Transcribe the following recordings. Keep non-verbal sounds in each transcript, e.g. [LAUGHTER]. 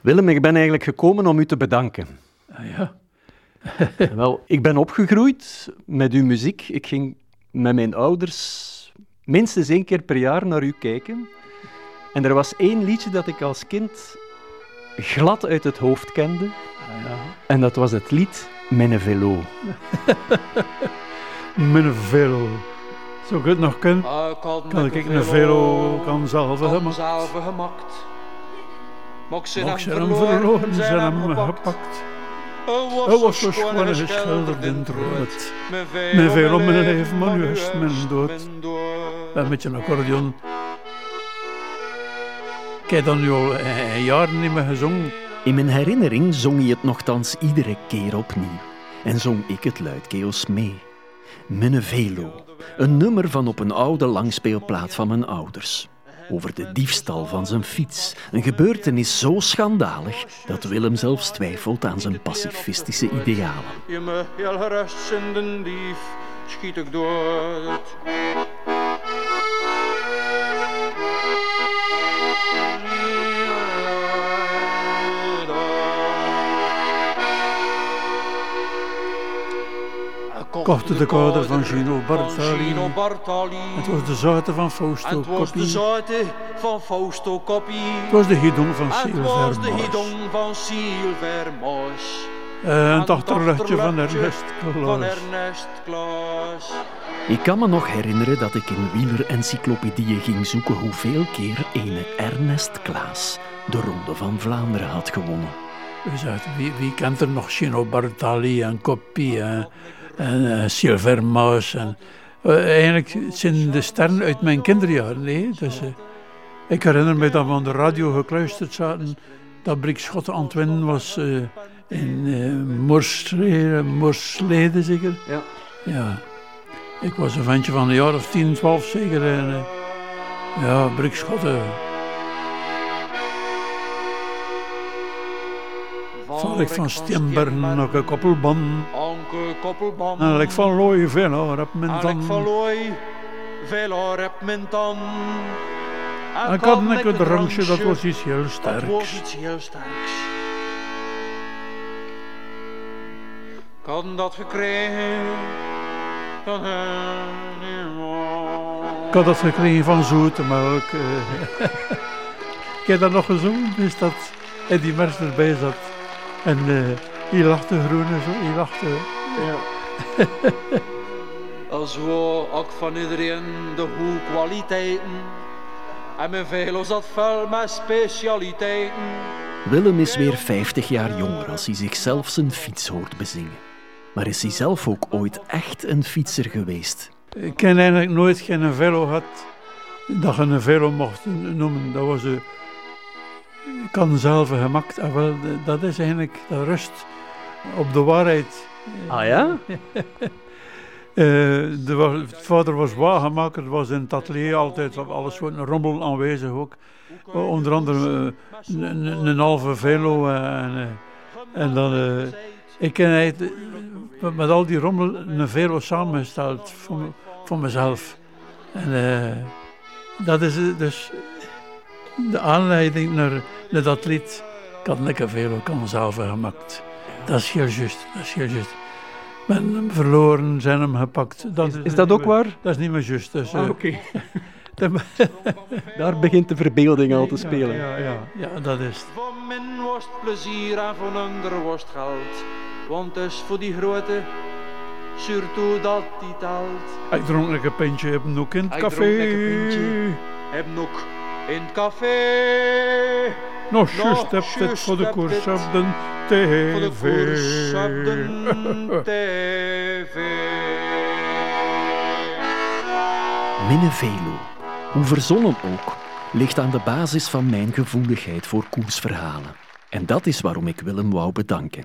Willem, ik ben eigenlijk gekomen om u te bedanken. Ah, ja. [LAUGHS] Wel, ik ben opgegroeid met uw muziek. Ik ging met mijn ouders minstens één keer per jaar naar u kijken. En er was één liedje dat ik als kind glad uit het hoofd kende. Ah, ja. En dat was het lied Mijn Velo. [LAUGHS] Mijn velo. Zo ik het nog kan, kan ik een velo kan zelf gemaakt. Mok ze Mocht ze hem verloren, zijn hem gepakt. gepakt. Hij was zo schoon en geschilderd in het rood. Met veel om mijn leven, maar nu is mijn dood. Een beetje een accordeon. Ik heb dan nu al een, een jaar niet meer gezongen. In mijn herinnering zong hij het nogthans iedere keer opnieuw. En zong ik het luidkeels mee. Minne Velo, een nummer van op een oude langspeelplaat van mijn ouders. Over de diefstal van zijn fiets. Een gebeurtenis zo schandalig dat Willem zelfs twijfelt aan zijn pacifistische idealen. Dief, schiet ik dood. Kocht de kouder van Gino Bartali. Het was de zoute van Fausto Het was de Coppi. zoute van Fausto Coppi. Het was de hidon van Het was de Silvermars. hidon van Silvermos. En En het achterluchtje van. Ernest Klaas. Ik kan me nog herinneren dat ik in wielerencyclopedieën ging zoeken hoeveel keer ene Ernest Klaas de Ronde van Vlaanderen had gewonnen. Wie, wie kent er nog Gino Bartali en Coppi en, en eh, Silvermaus. En, eh, eigenlijk zijn de sterren uit mijn kinderjaren. Nee? Dus, eh, ik herinner me dat we aan de radio gekluisterd zaten. Dat Brik Schot aan het winnen was in uh, Morsleden, zeker. Ja. Ja. Ik was een ventje van een jaar of 10, 12 zeker. En, ja, Brik Schot. Val ik van Steenbergen nog een koppelban. En ik van Looy veel op mijn tand. van. Veel mijn. En ik had een drankje, dat was iets heel Dat was sterks. iets heel sterks. Ik had dat gekregen van Ik had dat gekregen van zoete melk. ik heb dat nog gezongen, dus dat Eddie Mers erbij zat. En eh die lachte groen en zo, die lachte. [LAUGHS] Als we ook van iedereen de goede kwaliteiten. En mijn velo zat vuil met specialiteiten. Willem is weer 50 jaar jonger als hij zichzelf zijn fiets hoort bezingen. Maar is hij zelf ook ooit echt een fietser geweest? Ik ken eigenlijk nooit geen velo gehad dat je een velo mocht noemen. Dat was een kan zelf gemaakt. Ah, wel, dat is eigenlijk, dat rust op de waarheid. Ah ja? [LAUGHS] Eh, de, het vader was wagenmaker, was in het atelier altijd alles soort rommel aanwezig ook. O- Onder andere eh, een, een, een halve velo eh, en, eh, en dan... eh, ik ken eh, met, al die rommel een velo samengesteld voor, voor mezelf. En eh, dat is eh, dus de aanleiding naar, naar dat lied. Ik had een velo kan zelf gemaakt. Dat is heel juist, dat is heel juist. Ben hem verloren, zijn hem gepakt. Dat Is dat ook meer- waar? Dat is niet meer juist. Dus, eh, Ah, oké. [LAUGHS] de- Daar begint de verbeelding al te spelen. Ja, ja, ja, ja, dat is min was het plezier en van ander was het geld. Want het is voor die grote, surtout dat die telt. Ik dronk een pintje, heb ook in het Ik café. dronk een pintje. Heb nog in het café. Nog dit juist voor de koers op de Voor de tv. koers op de tv. Minne Velo, hoe verzonnen ook, ligt aan de basis van mijn gevoeligheid voor koersverhalen. En dat is waarom ik Willem wou bedanken.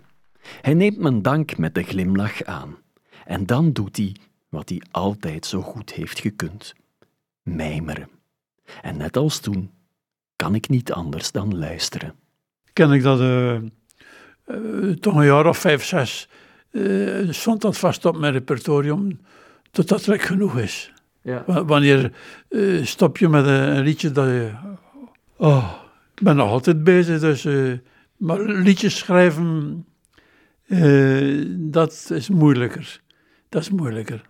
Hij neemt mijn dank met de glimlach aan. En dan doet hij wat hij altijd zo goed heeft gekund: mijmeren. En net als toen kan ik niet anders dan luisteren. Ken ik dat eh, eh, toch een jaar of vijf, zes. eh, stond dat vast op mijn repertorium totdat het genoeg is. Ja. Wa- Wanneer stop je met een, een liedje dat je... Oh, ik ben nog altijd bezig, dus eh, Maar liedjes schrijven, eh, dat is moeilijker. Dat is moeilijker.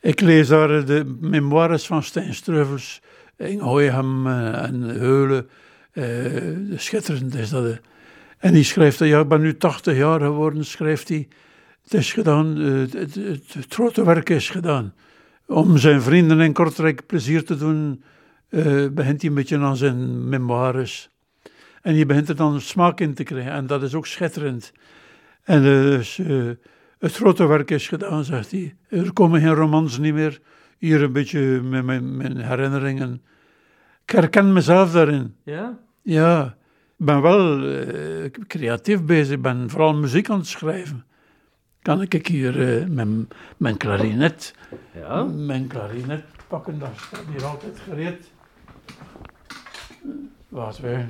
Ik lees daar de memoires van Stijn Streuvels, in Hooihem eh, en Heulen. Uh, schitterend is dat. En die schrijft, ja, ik ben nu 80 jaar geworden, schrijft hij. Het is gedaan, het, het, grote werk is gedaan. Om zijn vrienden in Kortrijk plezier te doen, begint hij een beetje aan zijn memoires. En je begint er dan smaak in te krijgen. En dat is ook schitterend. En dus, het grote werk is gedaan, zegt hij. Er komen geen romans niet meer. Hier een beetje met mijn, mijn herinneringen. Ik herken mezelf daarin. Ja? Ja. Ik ben wel uh, creatief bezig. Ik ben vooral muziek aan het schrijven. Kan ik hier uh, mijn, mijn klarinet, ja? mijn klarinet pakken? Dat staat hier altijd gereed. Wacht weer.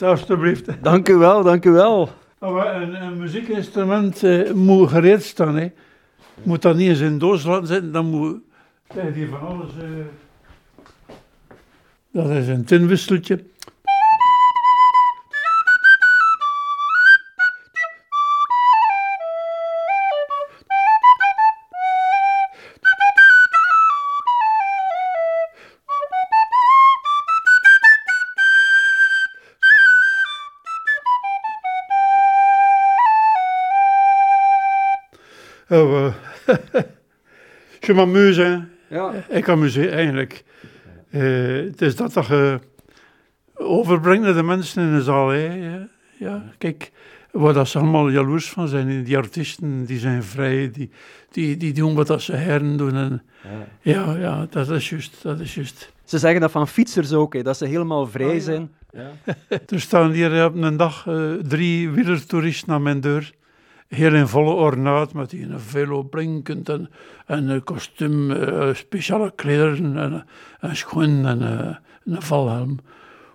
Alsjeblieft. Dank u wel, dank u wel. een, een muziekinstrument uh, moet gereed staan. Hè. Moet dat niet eens in doos laten zitten, dan moet hier van alles. Uh, dat is een tinwisseltje. Oh, [LAUGHS] je m'amuse, hè. Ja. Ik amuseer eigenlijk. Uh, het is dat dat je overbrengt naar de mensen in de zaal. Hè. Ja, kijk, waar dat ze allemaal jaloers van zijn. Die artiesten, die zijn vrij, die, die, die doen wat dat ze heren doen. En, ja. ja. Ja, dat is juist, dat is juist. Ze zeggen dat van fietsers ook, hè, dat ze helemaal vrij ja. zijn. Ja. [LAUGHS] er staan hier op een dag uh, drie wielertoeristen aan mijn deur heel in volle ornaat, met die velo blinkend en, en een kostuum, uh, speciale klederen en, en schoenen en uh, een valhelm.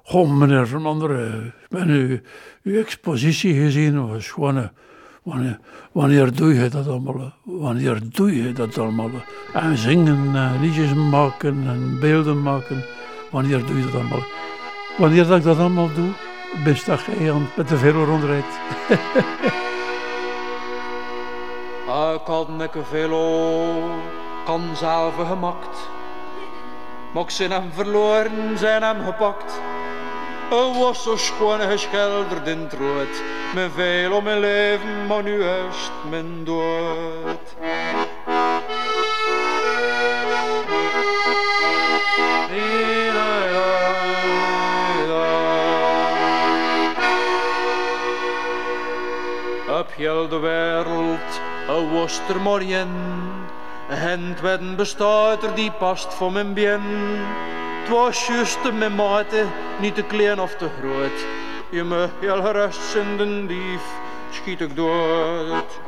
Goh, meneer Van Anderen, ik ben uw, uw expositie gezien, was gewoon, wanneer, wanneer doe je dat allemaal? Wanneer doe je dat allemaal? En zingen, en liedjes maken en beelden maken, wanneer doe je dat allemaal? Wanneer dat ik dat allemaal doe, best dat jij met de velo rondrijdt. [LAUGHS] kan ik velo, kan zelf gemakt. Maar zijn hem verloren, zijn hem gepakt. Hij was zo schoon geschilderd in het rood. Mijn veel om mijn leven, maar nu is mijn dood. Op heel de wereld een woester morgen. En het bestaat er die past voor mijn bien. Het was juist mijn mate, niet te klein of te groot. Je me heel gerust de dief, schiet ik dood.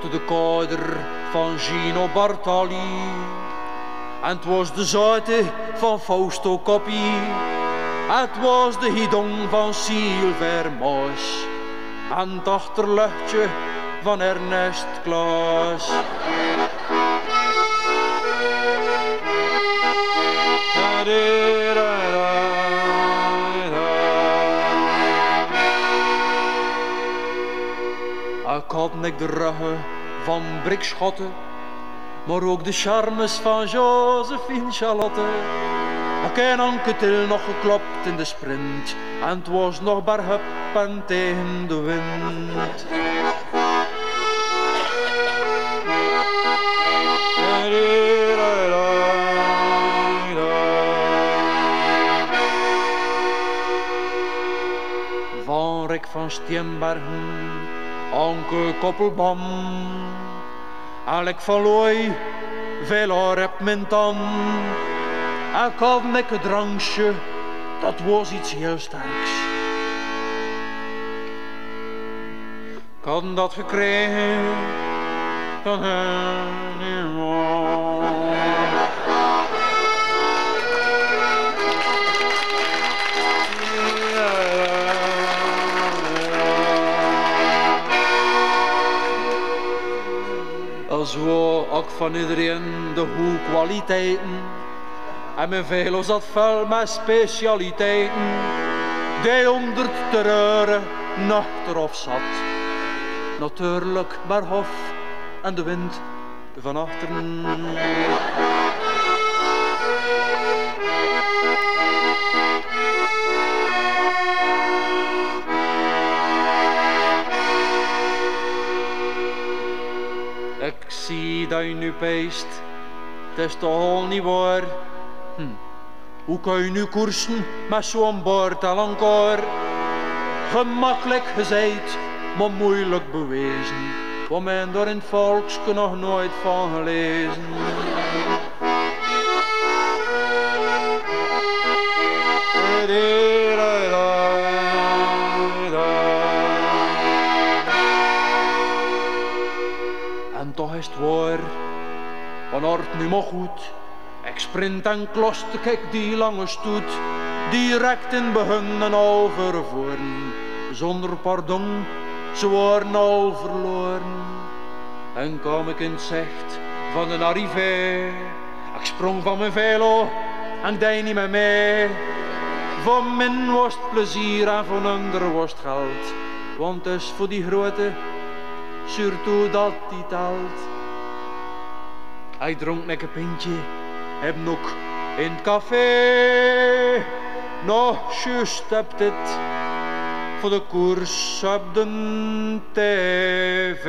Kocht de kouder van Gino Bartali. En het was de zoute van Fausto Coppi. Het was de hidong van Silver Moos. En het achterluchtje van Ernest Klaas. had ik de ruggen van Brikschotten, maar ook de charmes van Josephine Charlotte. Ik heb anketil nog geklopt in de sprint, en het was nog maar huppen tegen de wind. Van Rick van Steenbergen Anke Koppelbam, Alek van Looy, veel rep mijn dan. Ik had een drankje, dat was iets heel sterks. Ik had dat gekregen van hen Als we ook van iedereen de goede kwaliteiten en mijn velo zat vuil met specialiteiten. Die onder te erop zat. Natuurlijk maar hof en de wind van achteren. Dat je nu peest, het is toch al niet waar. Hm. Hoe kan je nu koersen met zo'n boord al encore? Gemakkelijk gezegd, maar moeilijk bewezen. Want men door in het volksken nog nooit van gelezen. En van ort nu maar goed. Ik sprint en kloster, kijk die lange stoet, direct in behunnen overvoeren. Zonder pardon, ze waren al verloren. En kwam ik in het zicht van een arrivé. Ik sprong van mijn velo en deed niet meer mee. Van min was het plezier en van ander was het geld. Want is voor die grote, surtout dat die telt. Hij dronk nek een pintje, heb nog in het café. Nog juist heb dit voor de koers op de tv.